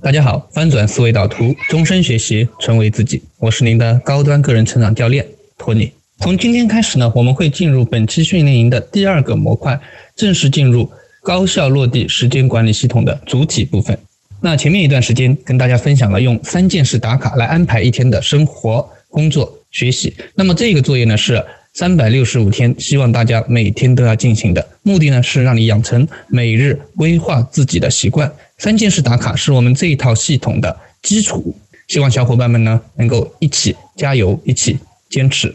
大家好，翻转思维导图，终身学习，成为自己。我是您的高端个人成长教练托尼。从今天开始呢，我们会进入本期训练营的第二个模块，正式进入高效落地时间管理系统的主体部分。那前面一段时间跟大家分享了用三件事打卡来安排一天的生活、工作、学习。那么这个作业呢是。三百六十五天，希望大家每天都要进行的目的呢，是让你养成每日规划自己的习惯。三件事打卡是我们这一套系统的基础，希望小伙伴们呢能够一起加油，一起坚持。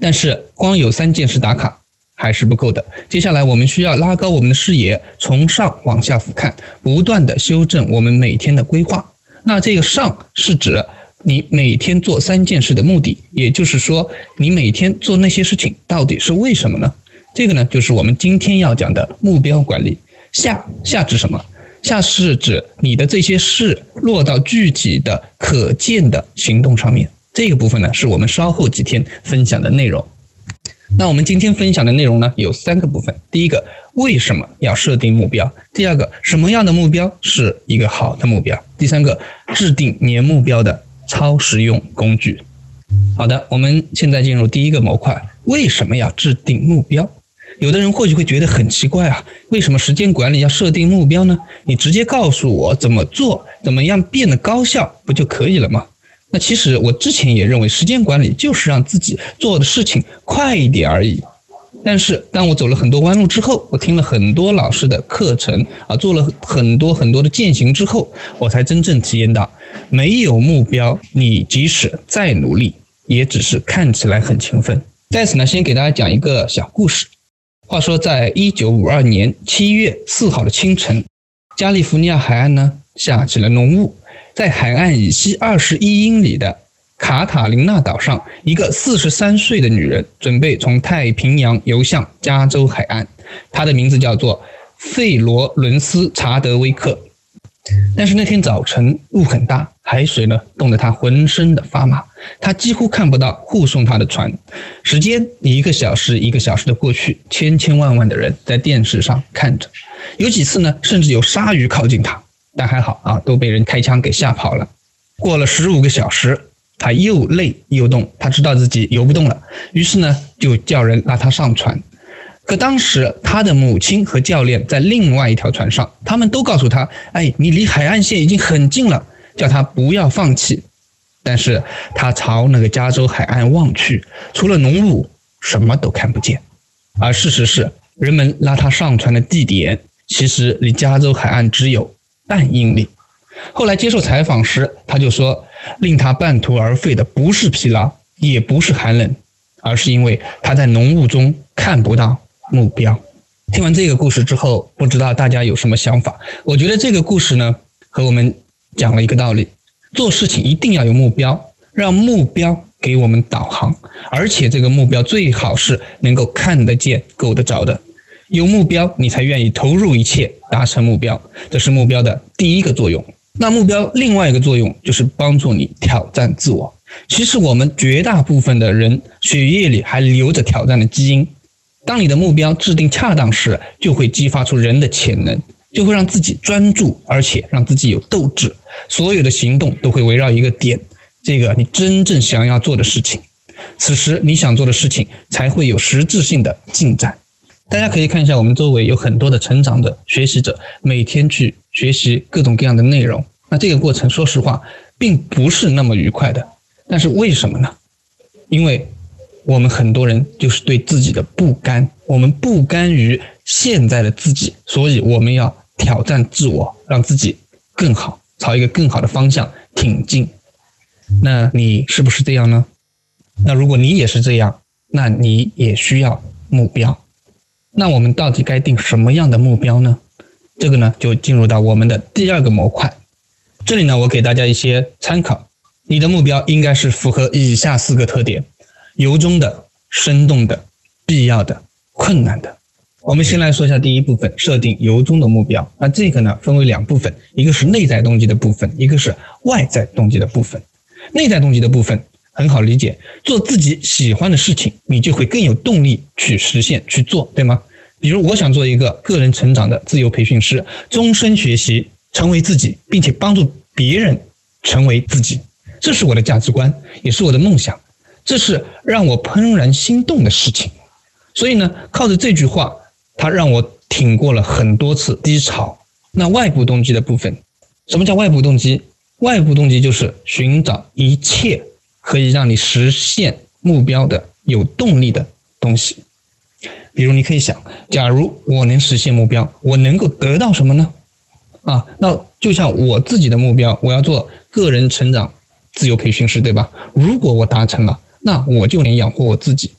但是光有三件事打卡还是不够的，接下来我们需要拉高我们的视野，从上往下俯瞰，不断的修正我们每天的规划。那这个上是指。你每天做三件事的目的，也就是说，你每天做那些事情到底是为什么呢？这个呢，就是我们今天要讲的目标管理。下下指什么？下是指你的这些事落到具体的、可见的行动上面。这个部分呢，是我们稍后几天分享的内容。那我们今天分享的内容呢，有三个部分。第一个，为什么要设定目标？第二个，什么样的目标是一个好的目标？第三个，制定年目标的。超实用工具。好的，我们现在进入第一个模块。为什么要制定目标？有的人或许会觉得很奇怪啊，为什么时间管理要设定目标呢？你直接告诉我怎么做，怎么样变得高效，不就可以了吗？那其实我之前也认为，时间管理就是让自己做的事情快一点而已。但是，当我走了很多弯路之后，我听了很多老师的课程啊，做了很多很多的践行之后，我才真正体验到，没有目标，你即使再努力，也只是看起来很勤奋。在此呢，先给大家讲一个小故事。话说，在一九五二年七月四号的清晨，加利福尼亚海岸呢下起了浓雾，在海岸以西二十一英里的。卡塔琳娜岛上，一个四十三岁的女人准备从太平洋游向加州海岸。她的名字叫做费罗伦斯·查德威克。但是那天早晨雾很大，海水呢冻得她浑身的发麻，他几乎看不到护送他的船。时间一个小时一个小时的过去，千千万万的人在电视上看着，有几次呢，甚至有鲨鱼靠近他，但还好啊，都被人开枪给吓跑了。过了十五个小时。他又累又冻，他知道自己游不动了，于是呢就叫人拉他上船。可当时他的母亲和教练在另外一条船上，他们都告诉他：“哎，你离海岸线已经很近了，叫他不要放弃。”但是他朝那个加州海岸望去，除了浓雾，什么都看不见。而事实是，人们拉他上船的地点其实离加州海岸只有半英里。后来接受采访时，他就说。令他半途而废的不是疲劳，也不是寒冷，而是因为他在浓雾中看不到目标。听完这个故事之后，不知道大家有什么想法？我觉得这个故事呢，和我们讲了一个道理：做事情一定要有目标，让目标给我们导航，而且这个目标最好是能够看得见、够得着的。有目标，你才愿意投入一切达成目标，这是目标的第一个作用。那目标另外一个作用就是帮助你挑战自我。其实我们绝大部分的人血液里还留着挑战的基因。当你的目标制定恰当时，就会激发出人的潜能，就会让自己专注，而且让自己有斗志。所有的行动都会围绕一个点，这个你真正想要做的事情。此时你想做的事情才会有实质性的进展。大家可以看一下，我们周围有很多的成长的学习者，每天去学习各种各样的内容。那这个过程，说实话，并不是那么愉快的。但是为什么呢？因为我们很多人就是对自己的不甘，我们不甘于现在的自己，所以我们要挑战自我，让自己更好，朝一个更好的方向挺进。那你是不是这样呢？那如果你也是这样，那你也需要目标。那我们到底该定什么样的目标呢？这个呢，就进入到我们的第二个模块。这里呢，我给大家一些参考。你的目标应该是符合以下四个特点：由衷的、生动的、必要的、困难的。我们先来说一下第一部分，设定由衷的目标。那这个呢，分为两部分，一个是内在动机的部分，一个是外在动机的部分。内在动机的部分很好理解，做自己喜欢的事情，你就会更有动力去实现去做，对吗？比如，我想做一个个人成长的自由培训师，终身学习，成为自己，并且帮助别人成为自己，这是我的价值观，也是我的梦想，这是让我怦然心动的事情。所以呢，靠着这句话，它让我挺过了很多次低潮。那外部动机的部分，什么叫外部动机？外部动机就是寻找一切可以让你实现目标的有动力的东西。比如，你可以想，假如我能实现目标，我能够得到什么呢？啊，那就像我自己的目标，我要做个人成长自由培训师，对吧？如果我达成了，那我就能养活我自己，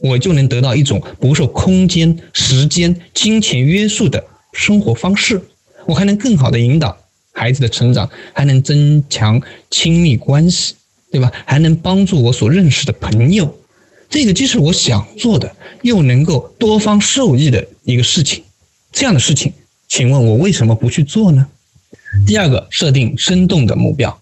我就能得到一种不受空间、时间、金钱约束的生活方式，我还能更好的引导孩子的成长，还能增强亲密关系，对吧？还能帮助我所认识的朋友。这个既是我想做的，又能够多方受益的一个事情，这样的事情，请问我为什么不去做呢？第二个，设定生动的目标，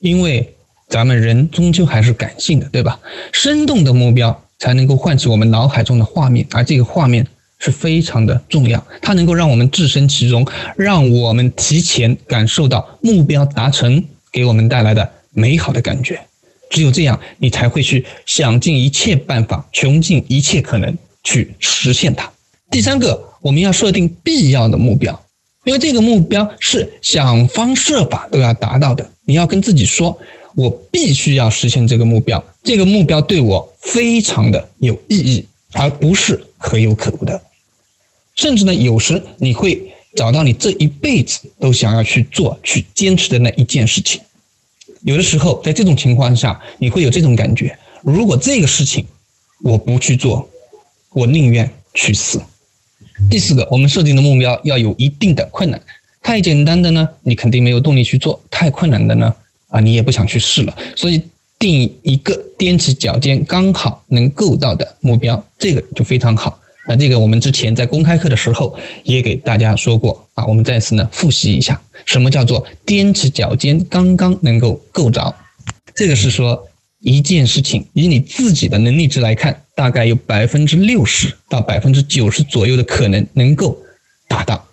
因为咱们人终究还是感性的，对吧？生动的目标才能够唤起我们脑海中的画面，而这个画面是非常的重要，它能够让我们置身其中，让我们提前感受到目标达成给我们带来的美好的感觉。只有这样，你才会去想尽一切办法，穷尽一切可能去实现它。第三个，我们要设定必要的目标，因为这个目标是想方设法都要达到的。你要跟自己说，我必须要实现这个目标，这个目标对我非常的有意义，而不是可有可无的。甚至呢，有时你会找到你这一辈子都想要去做、去坚持的那一件事情。有的时候，在这种情况下，你会有这种感觉：如果这个事情我不去做，我宁愿去死。第四个，我们设定的目标要有一定的困难。太简单的呢，你肯定没有动力去做；太困难的呢，啊，你也不想去试了。所以，定一个踮起脚尖刚好能够到的目标，这个就非常好。那这个我们之前在公开课的时候也给大家说过啊，我们再次呢复习一下，什么叫做踮起脚尖刚刚能够够着？这个是说一件事情以你自己的能力值来看，大概有百分之六十到百分之九十左右的可能能够达到。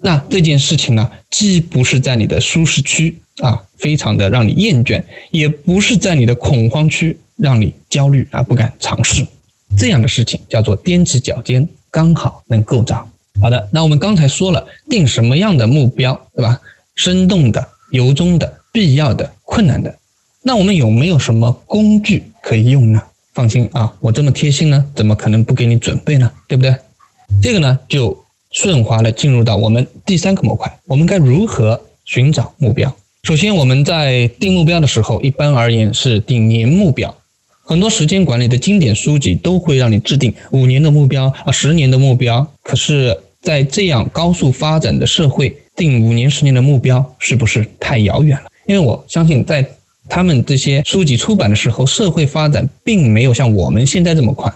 那这件事情呢，既不是在你的舒适区啊，非常的让你厌倦，也不是在你的恐慌区让你焦虑而不敢尝试。这样的事情叫做踮起脚尖，刚好能够着。好的，那我们刚才说了定什么样的目标，对吧？生动的、由衷的、必要的、困难的。那我们有没有什么工具可以用呢？放心啊，我这么贴心呢，怎么可能不给你准备呢？对不对？这个呢，就顺滑的进入到我们第三个模块，我们该如何寻找目标？首先，我们在定目标的时候，一般而言是定年目标。很多时间管理的经典书籍都会让你制定五年的目标啊，十年的目标。可是，在这样高速发展的社会，定五年、十年的目标是不是太遥远了？因为我相信，在他们这些书籍出版的时候，社会发展并没有像我们现在这么快。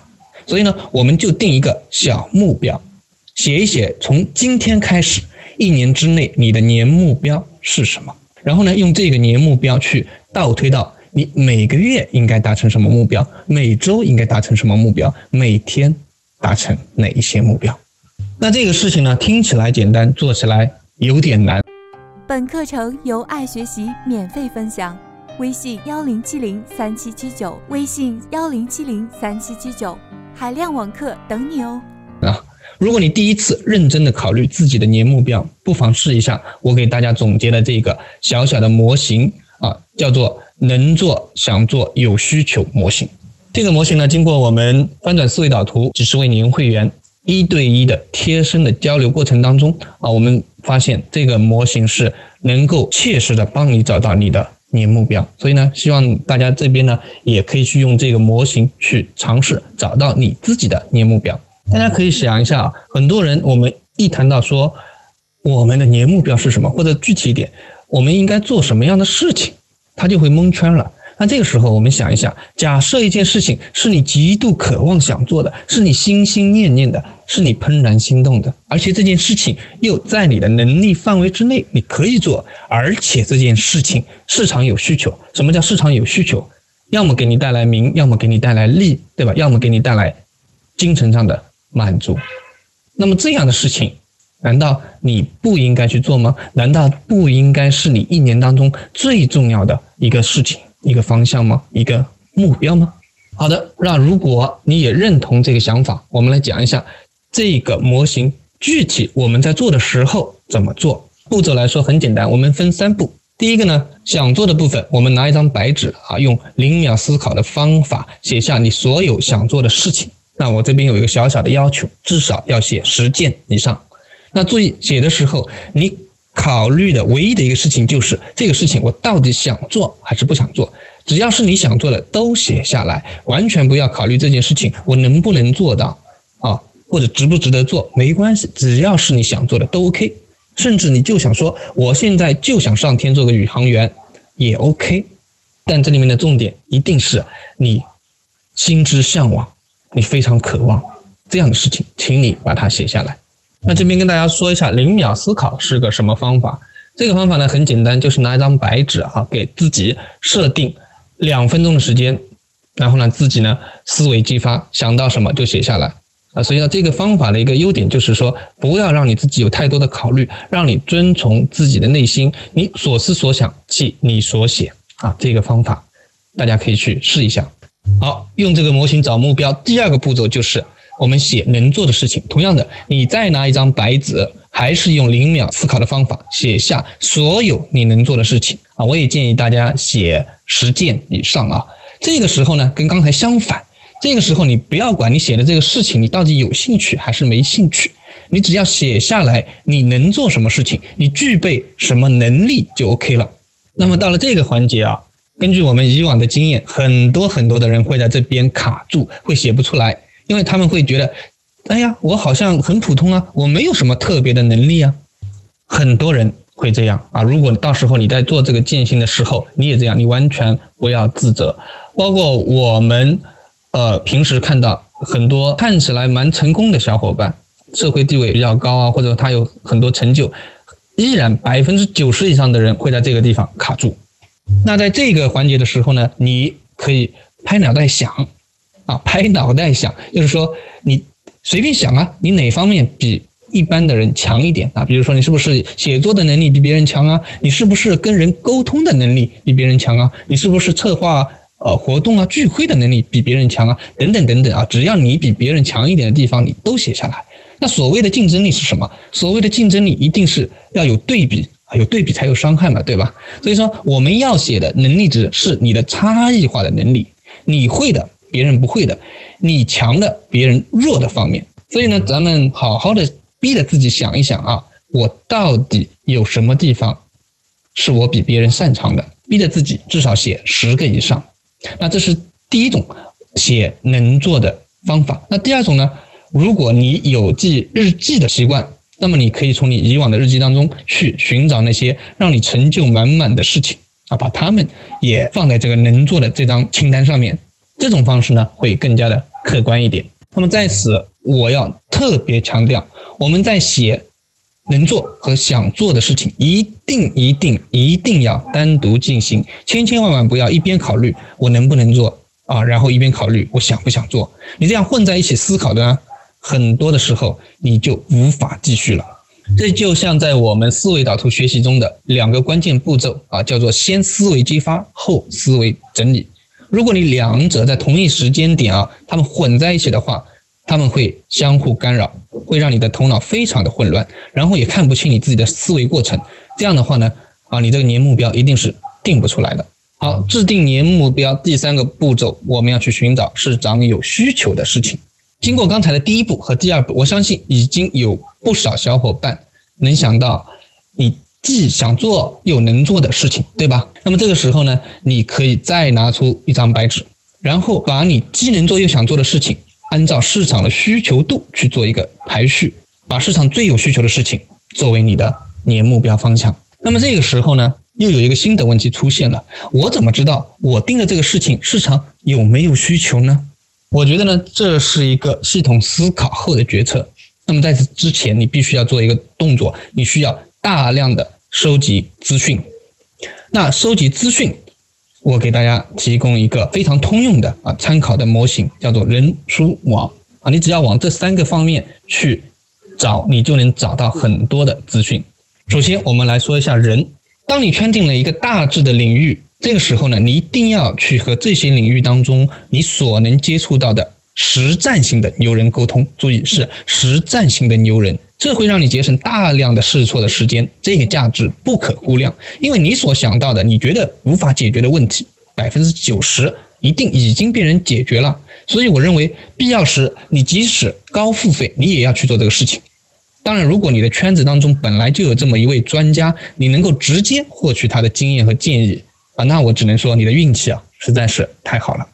所以呢，我们就定一个小目标，写一写从今天开始一年之内你的年目标是什么，然后呢，用这个年目标去倒推到。你每个月应该达成什么目标？每周应该达成什么目标？每天达成哪一些目标？那这个事情呢，听起来简单，做起来有点难。本课程由爱学习免费分享，微信幺零七零三七七九，微信幺零七零三七七九，海量网课等你哦。如果你第一次认真的考虑自己的年目标，不妨试一下我给大家总结的这个小小的模型啊，叫做。能做、想做、有需求模型，这个模型呢，经过我们翻转思维导图几十位年会员一对一的贴身的交流过程当中啊，我们发现这个模型是能够切实的帮你找到你的年目标。所以呢，希望大家这边呢也可以去用这个模型去尝试找到你自己的年目标。大家可以想一下，很多人我们一谈到说我们的年目标是什么，或者具体一点，我们应该做什么样的事情？他就会蒙圈了。那这个时候，我们想一想，假设一件事情是你极度渴望想做的，是你心心念念的，是你怦然心动的，而且这件事情又在你的能力范围之内，你可以做，而且这件事情市场有需求。什么叫市场有需求？要么给你带来名，要么给你带来利，对吧？要么给你带来精神上的满足。那么这样的事情，难道你不应该去做吗？难道不应该是你一年当中最重要的一个事情、一个方向吗？一个目标吗？好的，那如果你也认同这个想法，我们来讲一下这个模型具体我们在做的时候怎么做。步骤来说很简单，我们分三步。第一个呢，想做的部分，我们拿一张白纸啊，用零秒思考的方法写下你所有想做的事情。那我这边有一个小小的要求，至少要写十件以上。那注意写的时候，你考虑的唯一的一个事情就是这个事情我到底想做还是不想做。只要是你想做的，都写下来，完全不要考虑这件事情我能不能做到啊，或者值不值得做，没关系，只要是你想做的都 OK。甚至你就想说我现在就想上天做个宇航员也 OK。但这里面的重点一定是你心之向往，你非常渴望这样的事情，请你把它写下来。那这边跟大家说一下，零秒思考是个什么方法？这个方法呢很简单，就是拿一张白纸啊，给自己设定两分钟的时间，然后呢自己呢思维激发，想到什么就写下来啊。所以呢这个方法的一个优点就是说，不要让你自己有太多的考虑，让你遵从自己的内心，你所思所想即你所写啊。这个方法大家可以去试一下。好，用这个模型找目标，第二个步骤就是。我们写能做的事情，同样的，你再拿一张白纸，还是用零秒思考的方法写下所有你能做的事情啊！我也建议大家写十件以上啊。这个时候呢，跟刚才相反，这个时候你不要管你写的这个事情你到底有兴趣还是没兴趣，你只要写下来你能做什么事情，你具备什么能力就 OK 了。那么到了这个环节啊，根据我们以往的经验，很多很多的人会在这边卡住，会写不出来。因为他们会觉得，哎呀，我好像很普通啊，我没有什么特别的能力啊。很多人会这样啊。如果到时候你在做这个践行的时候，你也这样，你完全不要自责。包括我们，呃，平时看到很多看起来蛮成功的小伙伴，社会地位比较高啊，或者他有很多成就，依然百分之九十以上的人会在这个地方卡住。那在这个环节的时候呢，你可以拍脑袋想。啊，拍脑袋想，就是说你随便想啊，你哪方面比一般的人强一点啊？比如说你是不是写作的能力比别人强啊？你是不是跟人沟通的能力比别人强啊？你是不是策划呃活动啊聚会的能力比别人强啊？等等等等啊，只要你比别人强一点的地方，你都写下来。那所谓的竞争力是什么？所谓的竞争力一定是要有对比，有对比才有伤害嘛，对吧？所以说我们要写的能力值是你的差异化的能力，你会的。别人不会的，你强的，别人弱的方面。所以呢，咱们好好的逼着自己想一想啊，我到底有什么地方是我比别人擅长的？逼着自己至少写十个以上。那这是第一种写能做的方法。那第二种呢？如果你有记日记的习惯，那么你可以从你以往的日记当中去寻找那些让你成就满满的事情啊，把它们也放在这个能做的这张清单上面。这种方式呢，会更加的客观一点。那么在此，我要特别强调，我们在写能做和想做的事情，一定一定一定要单独进行，千千万万不要一边考虑我能不能做啊，然后一边考虑我想不想做。你这样混在一起思考的呢，很多的时候你就无法继续了。这就像在我们思维导图学习中的两个关键步骤啊，叫做先思维激发，后思维整理。如果你两者在同一时间点啊，他们混在一起的话，他们会相互干扰，会让你的头脑非常的混乱，然后也看不清你自己的思维过程。这样的话呢，啊，你这个年目标一定是定不出来的。好，制定年目标第三个步骤，我们要去寻找市场有需求的事情。经过刚才的第一步和第二步，我相信已经有不少小伙伴能想到你。既想做又能做的事情，对吧？那么这个时候呢，你可以再拿出一张白纸，然后把你既能做又想做的事情，按照市场的需求度去做一个排序，把市场最有需求的事情作为你的年目标方向。那么这个时候呢，又有一个新的问题出现了：我怎么知道我定的这个事情市场有没有需求呢？我觉得呢，这是一个系统思考后的决策。那么在此之前，你必须要做一个动作，你需要。大量的收集资讯，那收集资讯，我给大家提供一个非常通用的啊参考的模型，叫做人、书、网啊。你只要往这三个方面去找你就能找到很多的资讯。首先，我们来说一下人。当你圈定了一个大致的领域，这个时候呢，你一定要去和这些领域当中你所能接触到的实战型的牛人沟通。注意，是实战型的牛人。这会让你节省大量的试错的时间，这个价值不可估量。因为你所想到的，你觉得无法解决的问题，百分之九十一定已经被人解决了。所以我认为，必要时你即使高付费，你也要去做这个事情。当然，如果你的圈子当中本来就有这么一位专家，你能够直接获取他的经验和建议啊，那我只能说你的运气啊实在是太好了。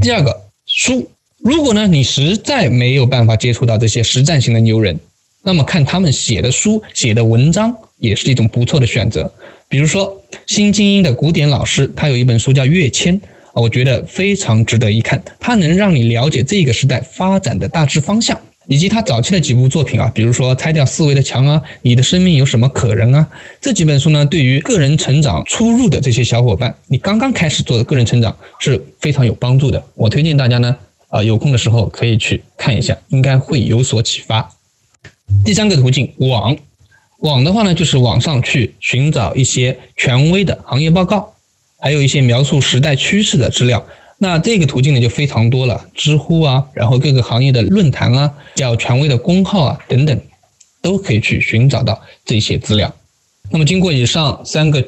第二个书，如果呢你实在没有办法接触到这些实战型的牛人。那么看他们写的书、写的文章也是一种不错的选择。比如说，新精英的古典老师，他有一本书叫《跃迁》，我觉得非常值得一看。它能让你了解这个时代发展的大致方向，以及他早期的几部作品啊，比如说《拆掉思维的墙》啊，《你的生命有什么可能》啊，这几本书呢，对于个人成长初入的这些小伙伴，你刚刚开始做的个人成长是非常有帮助的。我推荐大家呢，啊，有空的时候可以去看一下，应该会有所启发。第三个途径，网，网的话呢，就是网上去寻找一些权威的行业报告，还有一些描述时代趋势的资料。那这个途径呢就非常多了，知乎啊，然后各个行业的论坛啊，较权威的公号啊等等，都可以去寻找到这些资料。那么经过以上三个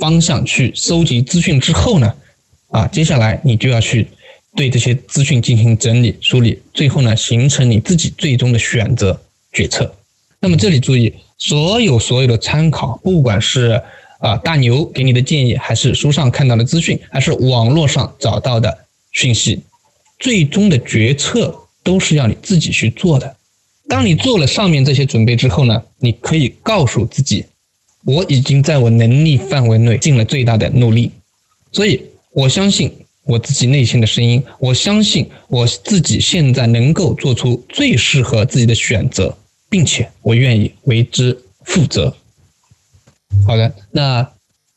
方向去搜集资讯之后呢，啊，接下来你就要去对这些资讯进行整理梳理，最后呢形成你自己最终的选择。决策，那么这里注意，所有所有的参考，不管是啊大牛给你的建议，还是书上看到的资讯，还是网络上找到的讯息，最终的决策都是要你自己去做的。当你做了上面这些准备之后呢，你可以告诉自己，我已经在我能力范围内尽了最大的努力，所以我相信。我自己内心的声音，我相信我自己现在能够做出最适合自己的选择，并且我愿意为之负责。好的，那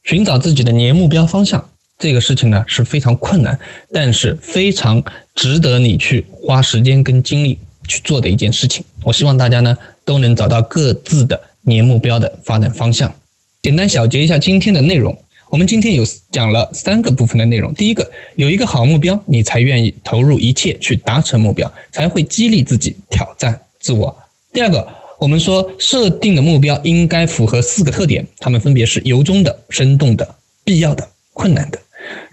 寻找自己的年目标方向这个事情呢是非常困难，但是非常值得你去花时间跟精力去做的一件事情。我希望大家呢都能找到各自的年目标的发展方向。简单小结一下今天的内容。我们今天有讲了三个部分的内容。第一个，有一个好目标，你才愿意投入一切去达成目标，才会激励自己挑战自我。第二个，我们说设定的目标应该符合四个特点，它们分别是由衷的、生动的、必要的、困难的。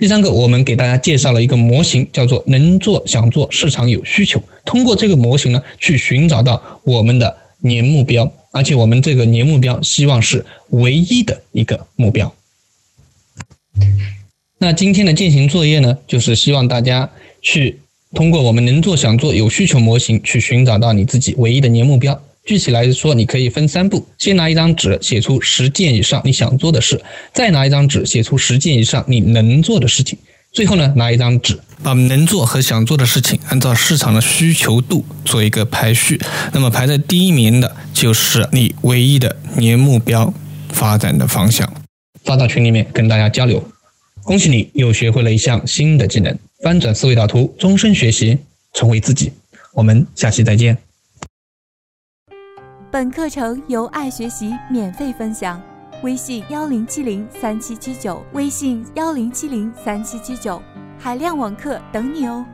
第三个，我们给大家介绍了一个模型，叫做能做想做，市场有需求。通过这个模型呢，去寻找到我们的年目标，而且我们这个年目标希望是唯一的一个目标。那今天的践行作业呢，就是希望大家去通过我们能做想做有需求模型，去寻找到你自己唯一的年目标。具体来说，你可以分三步：先拿一张纸写出十件以上你想做的事，再拿一张纸写出十件以上你能做的事情，最后呢，拿一张纸把能做和想做的事情按照市场的需求度做一个排序。那么排在第一名的就是你唯一的年目标发展的方向。发到群里面跟大家交流，恭喜你又学会了一项新的技能，翻转思维导图，终身学习，成为自己。我们下期再见。本课程由爱学习免费分享，微信幺零七零三七七九，微信幺零七零三七七九，海量网课等你哦。